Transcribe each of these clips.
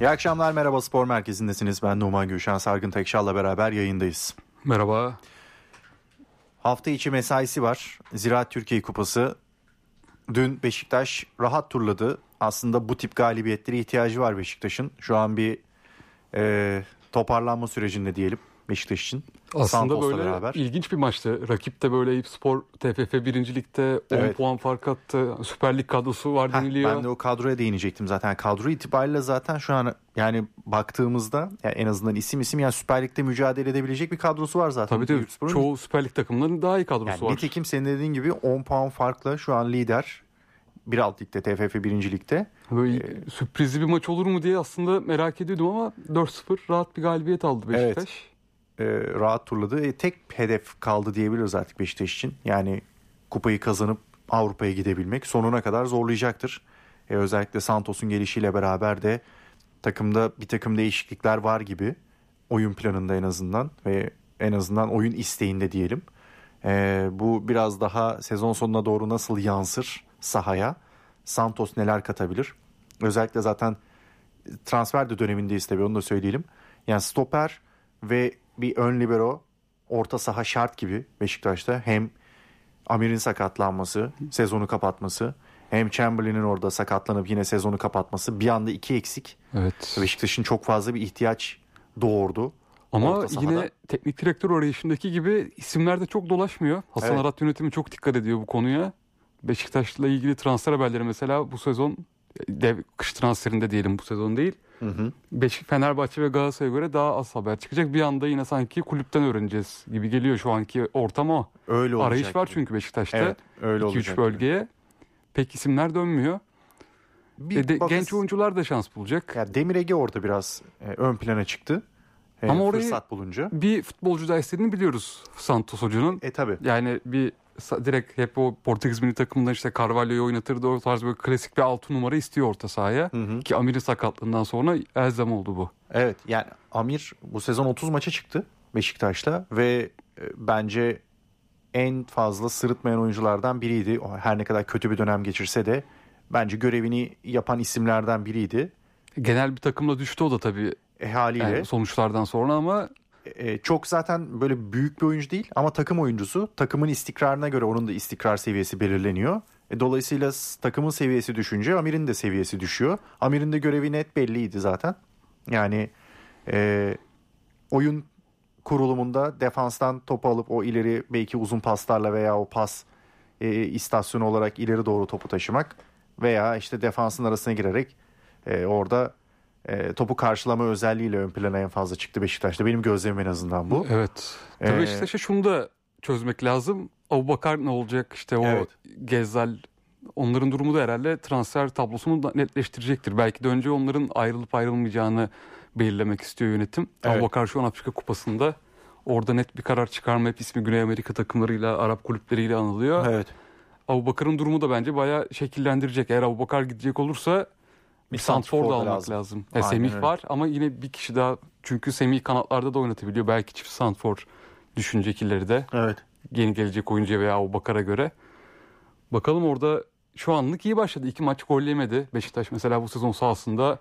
İyi akşamlar merhaba spor merkezindesiniz. Ben Numan Gülşen Sargın Tekşal'la beraber yayındayız. Merhaba. Hafta içi mesaisi var. Ziraat Türkiye Kupası. Dün Beşiktaş rahat turladı. Aslında bu tip galibiyetlere ihtiyacı var Beşiktaş'ın. Şu an bir e, toparlanma sürecinde diyelim Beşiktaş için. Aslında Santos'la böyle beraber. ilginç bir maçtı. Rakip de böyle Spor TFF 1. Lig'de 10 Evet. puan fark attı. Süper Lig kadrosu var Heh, deniliyor. ben de o kadroya değinecektim zaten. Kadro itibariyle zaten şu an yani baktığımızda yani en azından isim isim yani Süper Lig'de mücadele edebilecek bir kadrosu var zaten. Tabii tabii. Çoğu Süper Lig takımlarının daha iyi kadrosu Yani var. nitekim senin dediğin gibi 10 puan farkla şu an lider. Bir alt ligde TFF 1. ligde. Böyle Ee, sürprizli bir maç olur mu diye aslında merak ediyordum ama 4-0 rahat bir galibiyet aldı Beşiktaş. E, rahat turladı. E, tek hedef kaldı diyebiliriz artık Beşiktaş için. Yani kupayı kazanıp Avrupa'ya gidebilmek sonuna kadar zorlayacaktır. E, özellikle Santos'un gelişiyle beraber de takımda bir takım değişiklikler var gibi. Oyun planında en azından ve en azından oyun isteğinde diyelim. E, bu biraz daha sezon sonuna doğru nasıl yansır sahaya? Santos neler katabilir? Özellikle zaten transfer de dönemindeyiz tabii onu da söyleyelim. Yani stoper ve bir ön libero orta saha şart gibi Beşiktaş'ta. Hem Amir'in sakatlanması, sezonu kapatması hem Chamberlain'in orada sakatlanıp yine sezonu kapatması bir anda iki eksik. Evet. Beşiktaş'ın çok fazla bir ihtiyaç doğurdu. Ama yine teknik direktör arayışındaki gibi isimler de çok dolaşmıyor. Hasan Evet. Arat yönetimi çok dikkat ediyor bu konuya. Beşiktaş'la ilgili transfer haberleri mesela bu sezon dev kış transferinde diyelim bu sezon değil. Beşik Fenerbahçe ve Galatasaray'a göre daha az haber çıkacak. Bir anda yine sanki kulüpten öğreneceğiz gibi geliyor şu anki ortam o. Öyle olacak. Arayış var çünkü Beşiktaş'ta. Evet, öyle 2-3 olacak. bölgeye. Pek isimler dönmüyor. Bir E de- bakın- genç oyuncular da şans bulacak. Ya Demir Ege orada biraz e, ön plana çıktı. E, Ama orayı- fırsat bulunca. Bir futbolcu da istediğini biliyoruz Santos Hoca'nın. E tabi. Yani bir direkt hep o Portekiz milli takımından işte Carvalho'yu oynatırdı. O tarz böyle klasik bir altı numara istiyor orta sahaya. Ki Amir'in sakatlığından sonra elzem oldu bu. Evet yani Amir bu sezon 30 maça çıktı Beşiktaş'ta ve e, bence en fazla sırıtmayan oyunculardan biriydi. Her ne kadar kötü bir dönem geçirse de bence görevini yapan isimlerden biriydi. Genel bir takımla düştü o da tabii E, haliyle yani sonuçlardan sonra ama e, çok zaten böyle büyük bir oyuncu değil ama takım oyuncusu. Takımın istikrarına göre onun da istikrar seviyesi belirleniyor. E, dolayısıyla takımın seviyesi düşünce Amir'in de seviyesi düşüyor. Amir'in de görevi net belliydi zaten. Yani e, oyun kurulumunda defanstan topu alıp o ileri belki uzun paslarla veya o pas e, istasyonu olarak ileri doğru topu taşımak veya işte defansın arasına girerek e, orada e, topu karşılama özelliğiyle ön plana en fazla çıktı Beşiktaş'ta. Benim gözlemim en azından bu. evet. Ee, Beşiktaş'a şunu da çözmek lazım. Abubakar ne olacak işte o Evet. Gezzal onların durumu da herhalde transfer tablosunu da netleştirecektir. Belki de önce onların ayrılıp ayrılmayacağını belirlemek istiyor yönetim. Evet. Abubakar şu an Afrika Kupası'nda orada net bir karar çıkarma hep ismi Güney Amerika takımlarıyla Arap kulüpleriyle anılıyor. Evet. Abubakar'ın durumu da bence bayağı şekillendirecek. Eğer Abubakar gidecek olursa bir santrfor da almak lazım. lazım. E, Aynen Semih öyle. var ama yine bir kişi daha çünkü Semih kanatlarda da oynatabiliyor. Belki çift santrfor düşünecek ileri de Evet. yeni gelecek oyuncuya veya Abubakar'a göre. Bakalım orada şu anlık iyi başladı. İki maç gol yemedi. Beşiktaş mesela bu sezon sahasında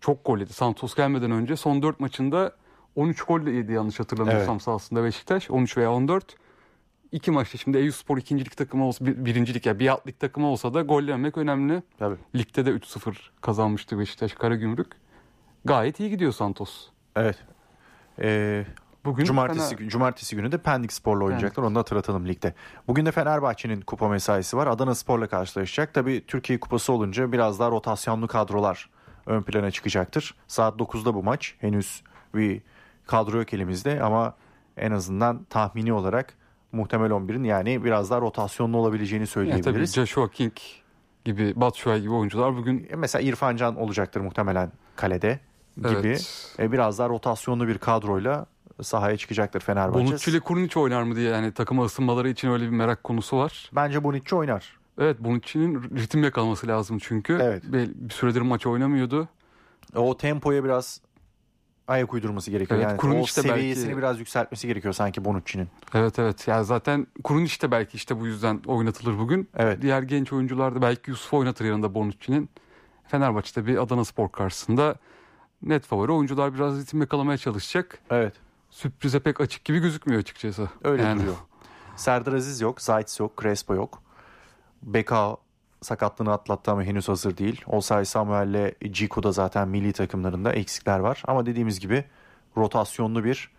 çok gol yedi. Santos gelmeden önce son 4 maçında 13 gol yedi yanlış hatırlamıyorsam Evet. sahasında Beşiktaş. 13 veya 14. İki maçta şimdi Eyüpspor ikincilik takımı olsa, bir, birincilik ya bir alt lig takımı olsa da gol yemek önemli. Tabii. Ligde de 3-0 kazanmıştı Beşiktaş Karagümrük. Gayet iyi gidiyor Santos. Evet. Ee, Bugün cumartesi fena- cumartesi günü de Pendik Spor'la oynayacaklar. Onu da hatırlatalım ligde. Bugün de Fenerbahçe'nin kupa mesaisi var. Adana Spor'la karşılaşacak. Tabii Türkiye Kupası olunca biraz daha rotasyonlu kadrolar ön plana çıkacaktır. Saat 9'da bu maç. Henüz bir kadro yok elimizde ama en azından tahmini olarak muhtemel 11'in yani biraz daha rotasyonlu olabileceğini Yani tabii söyleyebiliriz. Joshua King gibi, Batshuayi gibi oyuncular bugün E, Mesela İrfan Can olacaktır muhtemelen kalede gibi. Evet. E, biraz daha rotasyonlu bir kadroyla sahaya çıkacaktır Fenerbahçe. Bonucci ile Kurnic oynar mı diye yani takıma ısınmaları için öyle bir merak konusu var. Bence Bonucci oynar. Evet Bonucci'nin ritim yakalaması lazım çünkü. Evet. Bir, bir süredir maç oynamıyordu. O tempoya biraz ayak uydurması gerekiyor. Evet, yani Kurunic o de seviyesini belki- biraz yükseltmesi gerekiyor sanki Bonucci'nin. Evet evet. Yani zaten Kurunic de belki işte bu yüzden oynatılır bugün. Evet. Diğer genç oyuncular da belki Yusuf oynatır yanında Bonucci'nin. Fenerbahçe'de bir Adana Spor karşısında net favori. Oyuncular biraz ritim yakalamaya çalışacak. Evet. Sürprize pek açık gibi gözükmüyor açıkçası. Öyle Yani duruyor. Serdar Aziz yok, Zayt yok, Crespo yok. Beka sakatlığını atlattı ama henüz hazır değil. Osay Samuel'le Ciku da zaten milli takımlarında eksikler var. Ama dediğimiz gibi rotasyonlu bir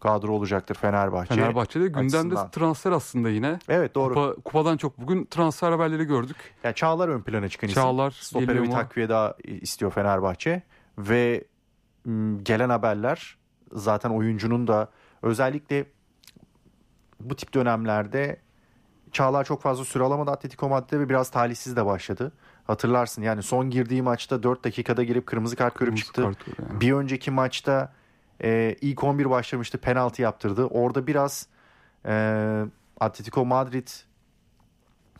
kadro olacaktır Fenerbahçe. Fenerbahçe'de gündemde açısından. transfer aslında yine. Evet doğru. Kupa- kupadan çok bugün transfer haberleri gördük. Yani Çağlar ön plana çıkan isim. Çağlar Stopere bir takviye daha istiyor Fenerbahçe. Ve gelen haberler zaten oyuncunun da özellikle bu tip dönemlerde Çağlar çok fazla süre alamadı Atletico Madrid'de ve biraz talihsiz de başladı. Hatırlarsın yani son girdiği maçta 4 dakikada girip kırmızı kart görüp Kırmızı çıktı. kart yani. Bir önceki maçta e, ilk 11 başlamıştı penaltı yaptırdı. Orada biraz e, Atletico Madrid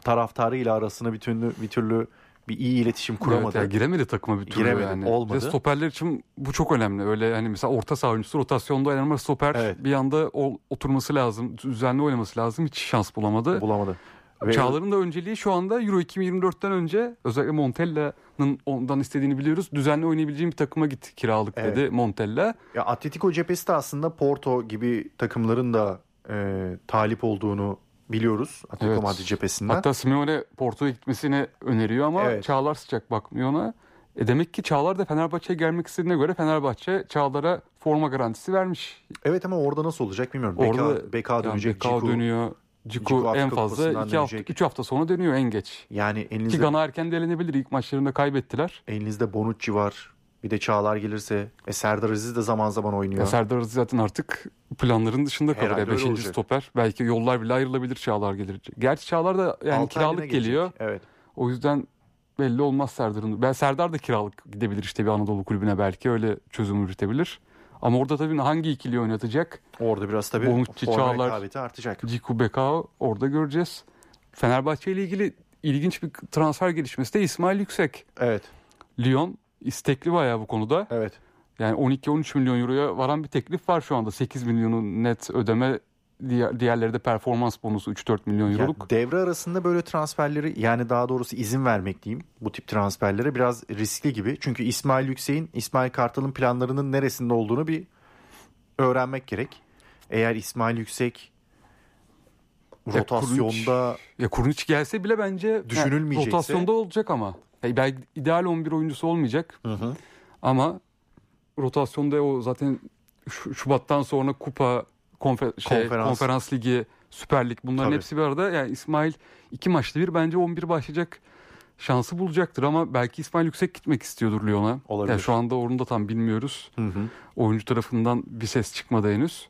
taraftarıyla arasına bir türlü, bir türlü bir iyi iletişim kuramadı. Evet, yani giremedi takıma bir türlü Giremedi, yani. olmadı. De stoperler için bu çok önemli. Öyle hani mesela orta saha oyuncusu rotasyonda oynayan ama stoper Evet. bir anda o- oturması lazım. Düzenli oynaması lazım. Hiç şans bulamadı. Bulamadı. Ve Çağlar'ın da önceliği şu anda Euro 2024'ten önce özellikle Montella'nın ondan istediğini biliyoruz. Düzenli oynayabileceğim bir takıma git kiralık Evet. dedi Montella. ya Atletico cephesi de aslında Porto gibi takımların da e, talip olduğunu biliyoruz. Atletico Evet. Madrid cephesinden. Hatta Simeone Porto'ya gitmesini öneriyor ama Evet. Çağlar sıcak bakmıyor ona. E demek ki Çağlar da Fenerbahçe'ye gelmek istediğine göre Fenerbahçe Çağlar'a forma garantisi vermiş. Evet ama orada nasıl olacak bilmiyorum. Orada Beka, Beka dönecek. Bekao Ciku. dönüyor. Ciku Ciku en fazla Kupası'ndan 2 hafta, dönecek. 3 hafta sonra dönüyor en geç. Yani Ki elinizde, Gana erken de elenebilir. İlk maçlarında kaybettiler. elinizde Bonucci var. Bir de Çağlar gelirse. E, Serdar Aziz de zaman zaman oynuyor. Ya Serdar Aziz zaten artık planların dışında kalır. Herhalde Ya Beşinci stoper. Belki yollar bile ayrılabilir Çağlar gelir. Gerçi Çağlar da yani Altı kiralık gelecek. geliyor. Evet. O yüzden belli olmaz Serdar'ın. Ben Serdar da kiralık gidebilir işte bir Anadolu kulübüne belki öyle çözüm üretebilir. Ama orada tabii hangi ikili oynatacak? Orada biraz tabii Bonucci, Çağlar- rekabeti artacak. Ciku Bekao orada göreceğiz. Fenerbahçe ile ilgili ilginç bir transfer gelişmesi de İsmail Yüksek. Evet. Lyon istekli bayağı bu konuda. Evet. Yani 12-13 milyon euroya varan bir teklif var şu anda. 8 milyonu net ödeme diğer, diğerleri de performans bonusu 3-4 milyon Ya euroluk. devre arasında böyle transferleri yani daha doğrusu izin vermek diyeyim bu tip transferlere biraz riskli gibi. Çünkü İsmail Yüksek'in İsmail Kartal'ın planlarının neresinde olduğunu bir öğrenmek gerek. Eğer İsmail Yüksek Ya rotasyonda Ya Kurniç gelse bile bence Düşünülmeyecekse- rotasyonda olacak ama. Belki ideal 11 oyuncusu olmayacak ama rotasyonda o zaten Şu- Şubat'tan sonra kupa konfer- şey, Konferans. konferans. ligi, Süper Lig bunların Tabii. hepsi bir arada. Yani İsmail iki maçta bir bence 11 başlayacak şansı bulacaktır ama belki İsmail Yüksek gitmek istiyordur Lyon'a. Olabilir. Yani şu anda onu da tam bilmiyoruz. Hı hı. Oyuncu tarafından bir ses çıkmadı henüz.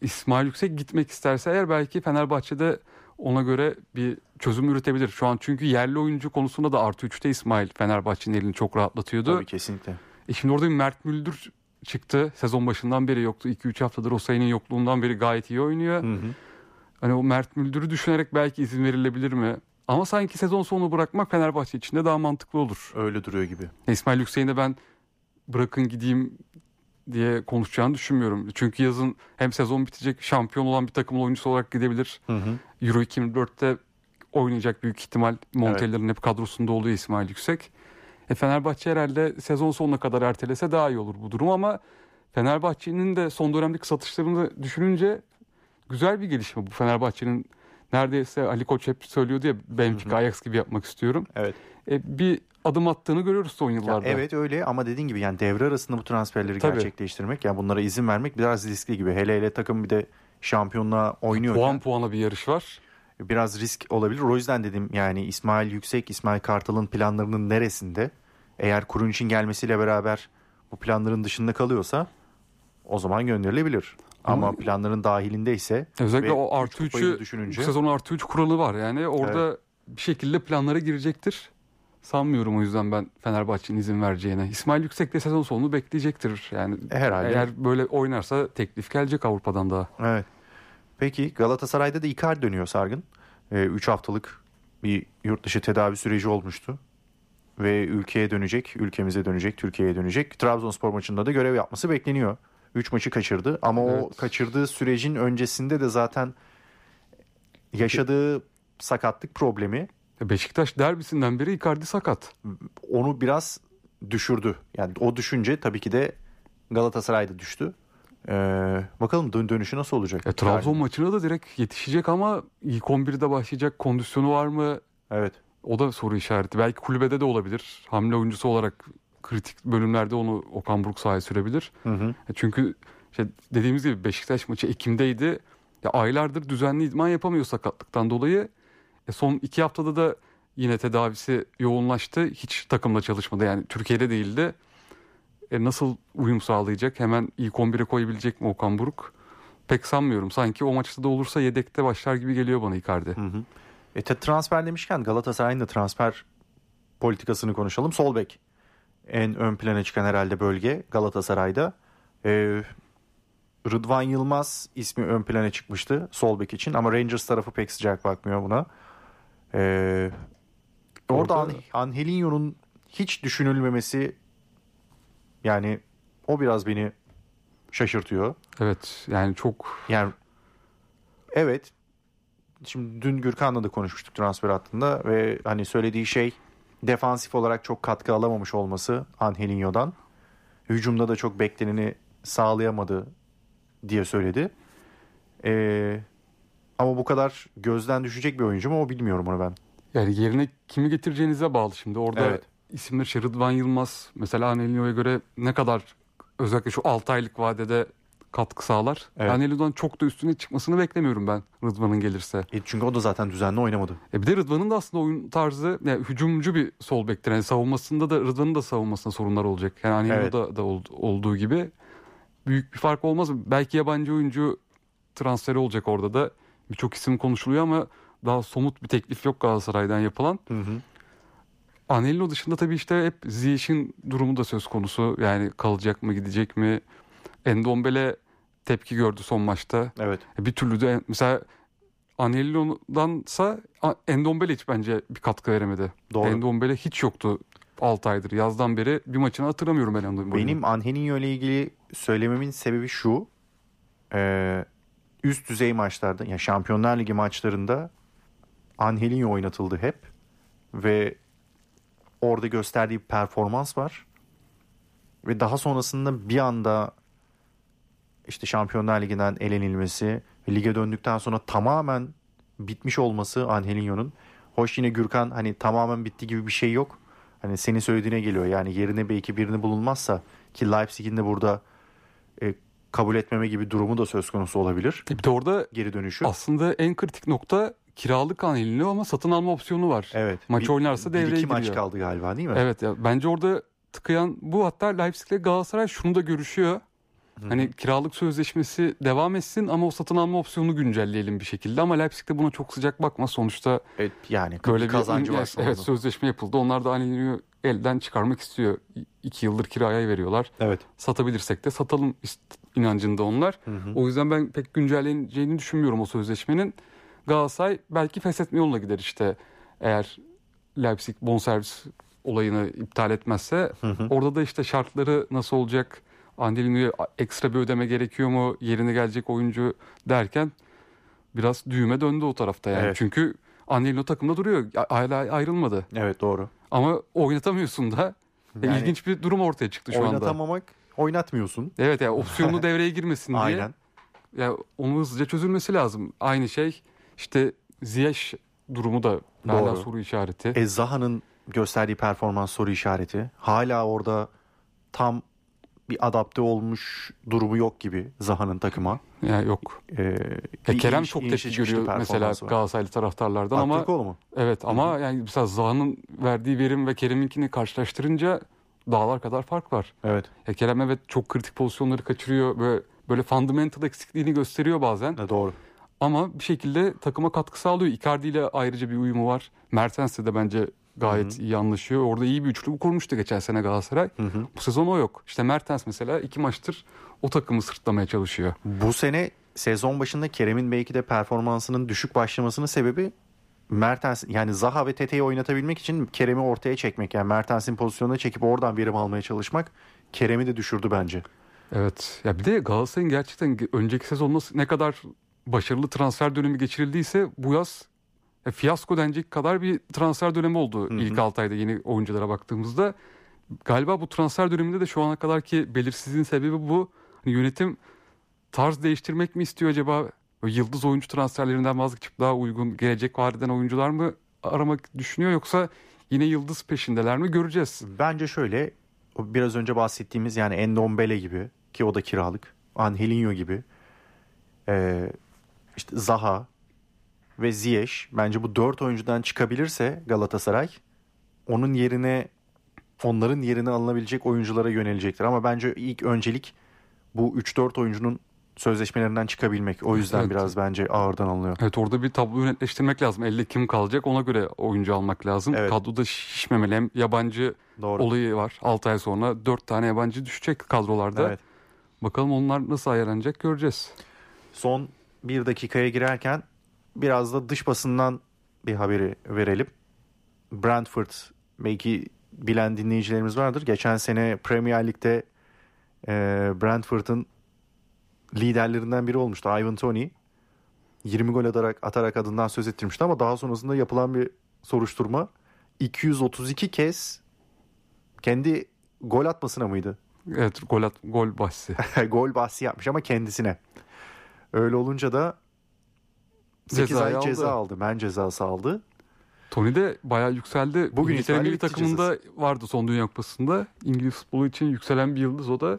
İsmail Yüksek gitmek isterse eğer belki Fenerbahçe'de ona göre bir çözüm üretebilir. Şu an çünkü yerli oyuncu konusunda da artı 3'te İsmail Fenerbahçe'nin elini çok rahatlatıyordu. Tabii kesinlikle. E şimdi orada bir Mert Müldür çıktı. Sezon başından beri yoktu. 2-3 haftadır o sayının yokluğundan beri gayet iyi oynuyor. Hı hı. Hani o Mert Müldür'ü düşünerek belki izin verilebilir mi? Ama sanki sezon sonu bırakmak Fenerbahçe için de daha mantıklı olur. Öyle duruyor gibi. İsmail Yüksek'in de ben bırakın gideyim diye konuşacağını düşünmüyorum. Çünkü yazın hem sezon bitecek şampiyon olan bir takımın oyuncusu olarak gidebilir. Hı hı. Euro 2004'te oynayacak büyük ihtimal Montella'nın hep kadrosunda oluyor İsmail Yüksek. E Fenerbahçe herhalde sezon sonuna kadar ertelese daha iyi olur bu durum ama Fenerbahçe'nin de son dönemdeki satışlarını düşününce güzel bir gelişme bu. Fenerbahçe'nin neredeyse Ali Koç hep söylüyordu ya Benfica, Ajax gibi yapmak istiyorum. Evet. E, bir adım attığını görüyoruz son Ya yıllarda. evet öyle ama dediğin gibi yani devre arasında bu transferleri Tabii. gerçekleştirmek yani bunlara izin vermek biraz riskli gibi. Hele hele takım bir de şampiyonluğa oynuyor. Puan puana bir yarış var. biraz risk olabilir. O yüzden dedim yani İsmail Yüksek, İsmail Kartal'ın planlarının neresinde? Eğer kurun için gelmesiyle beraber bu planların dışında kalıyorsa o zaman gönderilebilir. Ama, Ama- planların dahilindeyse Özellikle ve o artı kupayı da 3'ü düşününce sezon artı 3 kuralı var. Yani orada bir şekilde planlara girecektir. Sanmıyorum o yüzden ben Fenerbahçe'nin izin vereceğine. İsmail Yüksek de sezon sonunu bekleyecektir. Yani herhalde. eğer böyle oynarsa teklif gelecek Avrupa'dan daha. Evet. Peki Galatasaray'da da Icardi dönüyor Sargın. 3 haftalık bir yurt dışı tedavi süreci olmuştu. Ve ülkeye dönecek, ülkemize dönecek, Türkiye'ye dönecek. Trabzonspor maçında da görev yapması bekleniyor. 3 maçı kaçırdı ama o Evet. kaçırdığı sürecin öncesinde de zaten yaşadığı sakatlık problemi Beşiktaş derbisinden beri Icardi sakat. onu biraz düşürdü. Yani o düşünce tabii ki de Galatasaray'da düştü. Ee, bakalım dön dönüşü nasıl olacak? E, Trabzon maçına da direkt yetişecek ama ilk 11'de başlayacak kondisyonu var mı? Evet. O da soru işareti. Belki kulübede de olabilir. Hamle oyuncusu olarak kritik bölümlerde onu Okan Buruk sahaya sürebilir. Hı hı. E, Çünkü işte dediğimiz gibi Beşiktaş maçı Ekim'deydi. Ya aylardır düzenli idman yapamıyor sakatlıktan dolayı. E, son iki haftada da yine tedavisi yoğunlaştı. Hiç takımla çalışmadı. Yani Türkiye'de değildi. E, nasıl uyum sağlayacak? Hemen ilk 11'e koyabilecek mi Okan Buruk? Pek sanmıyorum. Sanki o maçta da olursa yedekte başlar gibi geliyor bana Icardi. Hı hı. E, te- transfer demişken Galatasaray'ın da transfer politikasını konuşalım. Sol bek en ön plana çıkan herhalde bölge Galatasaray'da. E, Rıdvan Yılmaz ismi ön plana çıkmıştı sol bek için ama Rangers tarafı pek sıcak bakmıyor buna. E, orada Orada- An- Angelinho'nun hiç düşünülmemesi yani o biraz beni şaşırtıyor. Evet yani çok Yani evet. Şimdi dün Gürkan'la da konuşmuştuk transfer hattında ve hani söylediği şey defansif olarak çok katkı alamamış olması Angelinho'dan. Hücumda da çok bekleneni sağlayamadı diye söyledi. Ee, ama bu kadar gözden düşecek bir oyuncu mu o bilmiyorum onu ben. yani yerine kimi getireceğinize bağlı şimdi. Orada Evet. isimler işte Rıdvan Yılmaz mesela Anelino'ya göre ne kadar özellikle şu 6 aylık vadede katkı sağlar. Evet. Anelino'dan çok da üstüne çıkmasını beklemiyorum ben Rıdvan'ın gelirse. E, çünkü o da zaten düzenli oynamadı. E bir de Rıdvan'ın da aslında oyun tarzı yani hücumcu bir sol bektir. Yani savunmasında da Rıdvan'ın da savunmasında sorunlar olacak. Yani Anelino'da Evet. da ol- olduğu gibi büyük bir fark olmaz? Belki yabancı oyuncu transferi olacak orada da. Birçok isim konuşuluyor ama daha somut bir teklif yok Galatasaray'dan yapılan. Hı hı. Anelino dışında tabii işte hep Ziyech'in durumu da söz konusu. Yani kalacak mı gidecek mi? Endombele tepki gördü son maçta. Evet. Bir türlü de mesela Anelino'dansa A- Endombele hiç bence bir katkı veremedi. Doğru. Endombele hiç yoktu 6 aydır. Yazdan beri bir maçını hatırlamıyorum ben Endombele'nin. Benim Angelinho ile ilgili söylememin sebebi şu. Ee, üst düzey maçlarda, yani Şampiyonlar Ligi maçlarında Angelinho oynatıldı hep. Ve orada gösterdiği bir performans var. Ve daha sonrasında bir anda işte Şampiyonlar Ligi'nden elenilmesi, lige döndükten sonra tamamen bitmiş olması Angelinho'nun. Hoş yine Gürkan hani tamamen bitti gibi bir şey yok. Hani senin söylediğine geliyor. Yani yerine belki birini bulunmazsa ki Leipzig'in de burada kabul etmeme gibi durumu da söz konusu olabilir. E bir de orada Geri dönüşü. aslında en kritik nokta kiralık Anelino ama satın alma opsiyonu var. Evet. Maç Bir- oynarsa bir devreye iki maç giriyor. kaldı galiba değil mi? Evet ya bence orada tıkayan bu hatta Leipzig'le Galatasaray şunu da görüşüyor. Hani kiralık sözleşmesi devam etsin ama o satın alma opsiyonunu güncelleyelim bir şekilde. Ama Leipzig de buna çok sıcak bakma. Sonuçta Evet, yani böyle bir bir kazancı var evet, sonunda. evet, sözleşme yapıldı. Onlar da Anelino'yu elden çıkarmak istiyor. İki yıldır kiraya veriyorlar. Evet. Satabilirsek de satalım inancında onlar. Hı hı. O yüzden ben pek güncelleneceğini düşünmüyorum o sözleşmenin. Galatasaray belki feshetme yoluna gider işte eğer Leipzig bonservis olayını iptal etmezse. Hı hı. Orada da işte şartları nasıl olacak? Angelino'ya ekstra bir ödeme gerekiyor mu? Yerine gelecek oyuncu derken biraz düğüme döndü o tarafta yani. Evet. Çünkü Angelino takımda duruyor. Hala ayrılmadı. Evet doğru. Ama oynatamıyorsun da. E, Yani İlginç bir durum ortaya çıktı şu anda. Oynatamamak oynatmıyorsun. Evet yani opsiyonlu devreye girmesin diye. Aynen. Ya onu hızlıca çözülmesi lazım. Aynı şey işte Ziyech durumu da hala soru işareti. E, Zaha'nın gösterdiği performans soru işareti. Hala orada tam bir adapte olmuş durumu yok gibi Zaha'nın takıma. Ya yok. E, Ya Kerem iniş- çok tepki görüyor mesela var. Galatasaraylı taraftarlardan ama Atletico mu? evet ama yani mesela Zaha'nın verdiği verim ve Kerem'inkini karşılaştırınca dağlar kadar fark var. Evet. Ya Kerem evet çok kritik pozisyonları kaçırıyor ve böyle fundamental eksikliğini gösteriyor bazen. E, doğru. Ama bir şekilde takıma katkı sağlıyor. Icardi ile ayrıca bir uyumu var. Mertens'le de bence gayet iyi anlaşıyor. Orada iyi bir üçlü kurmuştu geçen sene Galatasaray. Hı hı. Bu sezon o yok. İşte Mertens mesela iki maçtır o takımı sırtlamaya çalışıyor. Bu sene sezon başında Kerem'in belki de performansının düşük başlamasının sebebi Mertens yani Zaha ve Tete'yi oynatabilmek için Kerem'i ortaya çekmek. Yani Mertens'in pozisyonuna çekip oradan verim almaya çalışmak Kerem'i de düşürdü bence. Evet. Ya bir de Galatasaray'ın gerçekten önceki sezon nasıl ne kadar başarılı transfer dönemi geçirildiyse bu yaz ya fiyasko denecek kadar bir transfer dönemi oldu hı. ilk 6 ayda yeni oyunculara baktığımızda. galiba bu transfer döneminde de şu ana kadarki belirsizliğin sebebi bu. Hani yönetim tarz değiştirmek mi istiyor acaba? Yıldız oyuncu transferlerinden vazgeçip daha uygun gelecek vadeden oyuncular mı aramak düşünüyor yoksa yine yıldız peşindeler mi göreceğiz. Bence şöyle biraz önce bahsettiğimiz yani Endombele gibi ki o da kiralık. Angelinho gibi. Ee, işte Zaha ve Ziyech bence bu dört oyuncudan çıkabilirse Galatasaray onun yerine onların yerine alınabilecek oyunculara yönelecektir. Ama bence ilk öncelik bu 3-4 oyuncunun sözleşmelerinden çıkabilmek. O yüzden Evet. biraz bence ağırdan alınıyor. Evet orada bir tabloyu netleştirmek lazım. Elde kim kalacak ona göre oyuncu almak lazım. Evet. Kadroda şişmemeli. Hem yabancı Doğru. olayı var. 6 ay sonra 4 tane yabancı düşecek kadrolarda. Evet. Bakalım onlar nasıl ayarlanacak göreceğiz. Son bir dakikaya girerken biraz da dış basından bir haberi verelim. Brentford belki bilen dinleyicilerimiz vardır. Geçen sene Premier Lig'de Brentford'un liderlerinden biri olmuştu. Ivan Toney. 20 gol atarak, atarak adından söz ettirmişti ama daha sonrasında yapılan bir soruşturma 232 kez kendi gol atmasına mıydı? Evet gol, at, gol bahsi. gol bahsi yapmış ama kendisine. Öyle olunca da 8 Cezayı ay ceza aldı. aldı. Men cezası aldı. Tony de bayağı yükseldi. Bugün İngiltere milli takımında vardı son Dünya Kupası'nda. İngiliz futbolu için yükselen bir yıldız o da.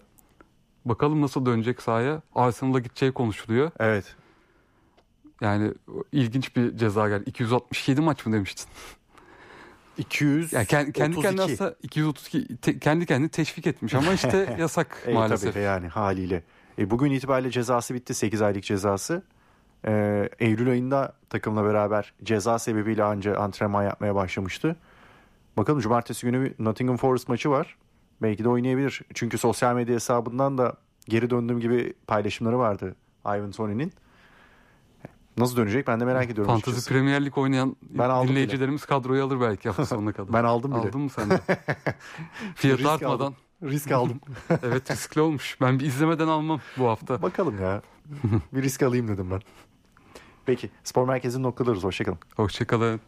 Bakalım nasıl dönecek sahaya. Arsenal'a gideceği konuşuluyor. Evet. Yani ilginç bir ceza geldi. 267 maç mı demiştin? 200 Yani kendi, kendi kendine 32. aslında 232 te- kendi kendini teşvik etmiş ama işte yasak E, maalesef. tabii yani haliyle. E, bugün itibariyle cezası bitti. 8 aylık cezası. E, Eylül ayında takımla beraber ceza sebebiyle anca antrenman yapmaya başlamıştı. Bakalım cumartesi günü bir Nottingham Forest maçı var. Belki de oynayabilir. Çünkü sosyal medya hesabından da geri döndüğüm gibi paylaşımları vardı Ivan Toney'nin. Nasıl dönecek ben de merak ediyorum. Fantasy açıkçası. Premier Lig oynayan Ben dinleyicilerimiz kadroyu alır belki hafta sonuna kadar. Ben aldım bile. Aldın mı sen de? Fiyatı Risk artmadan. aldım. Risk aldım. evet riskli olmuş. Ben bir izlemeden almam bu hafta. Bakalım ya. bir risk alayım dedim ben. Peki spor merkezinin noktalarız. Hoşçakalın. Hoşçakalın.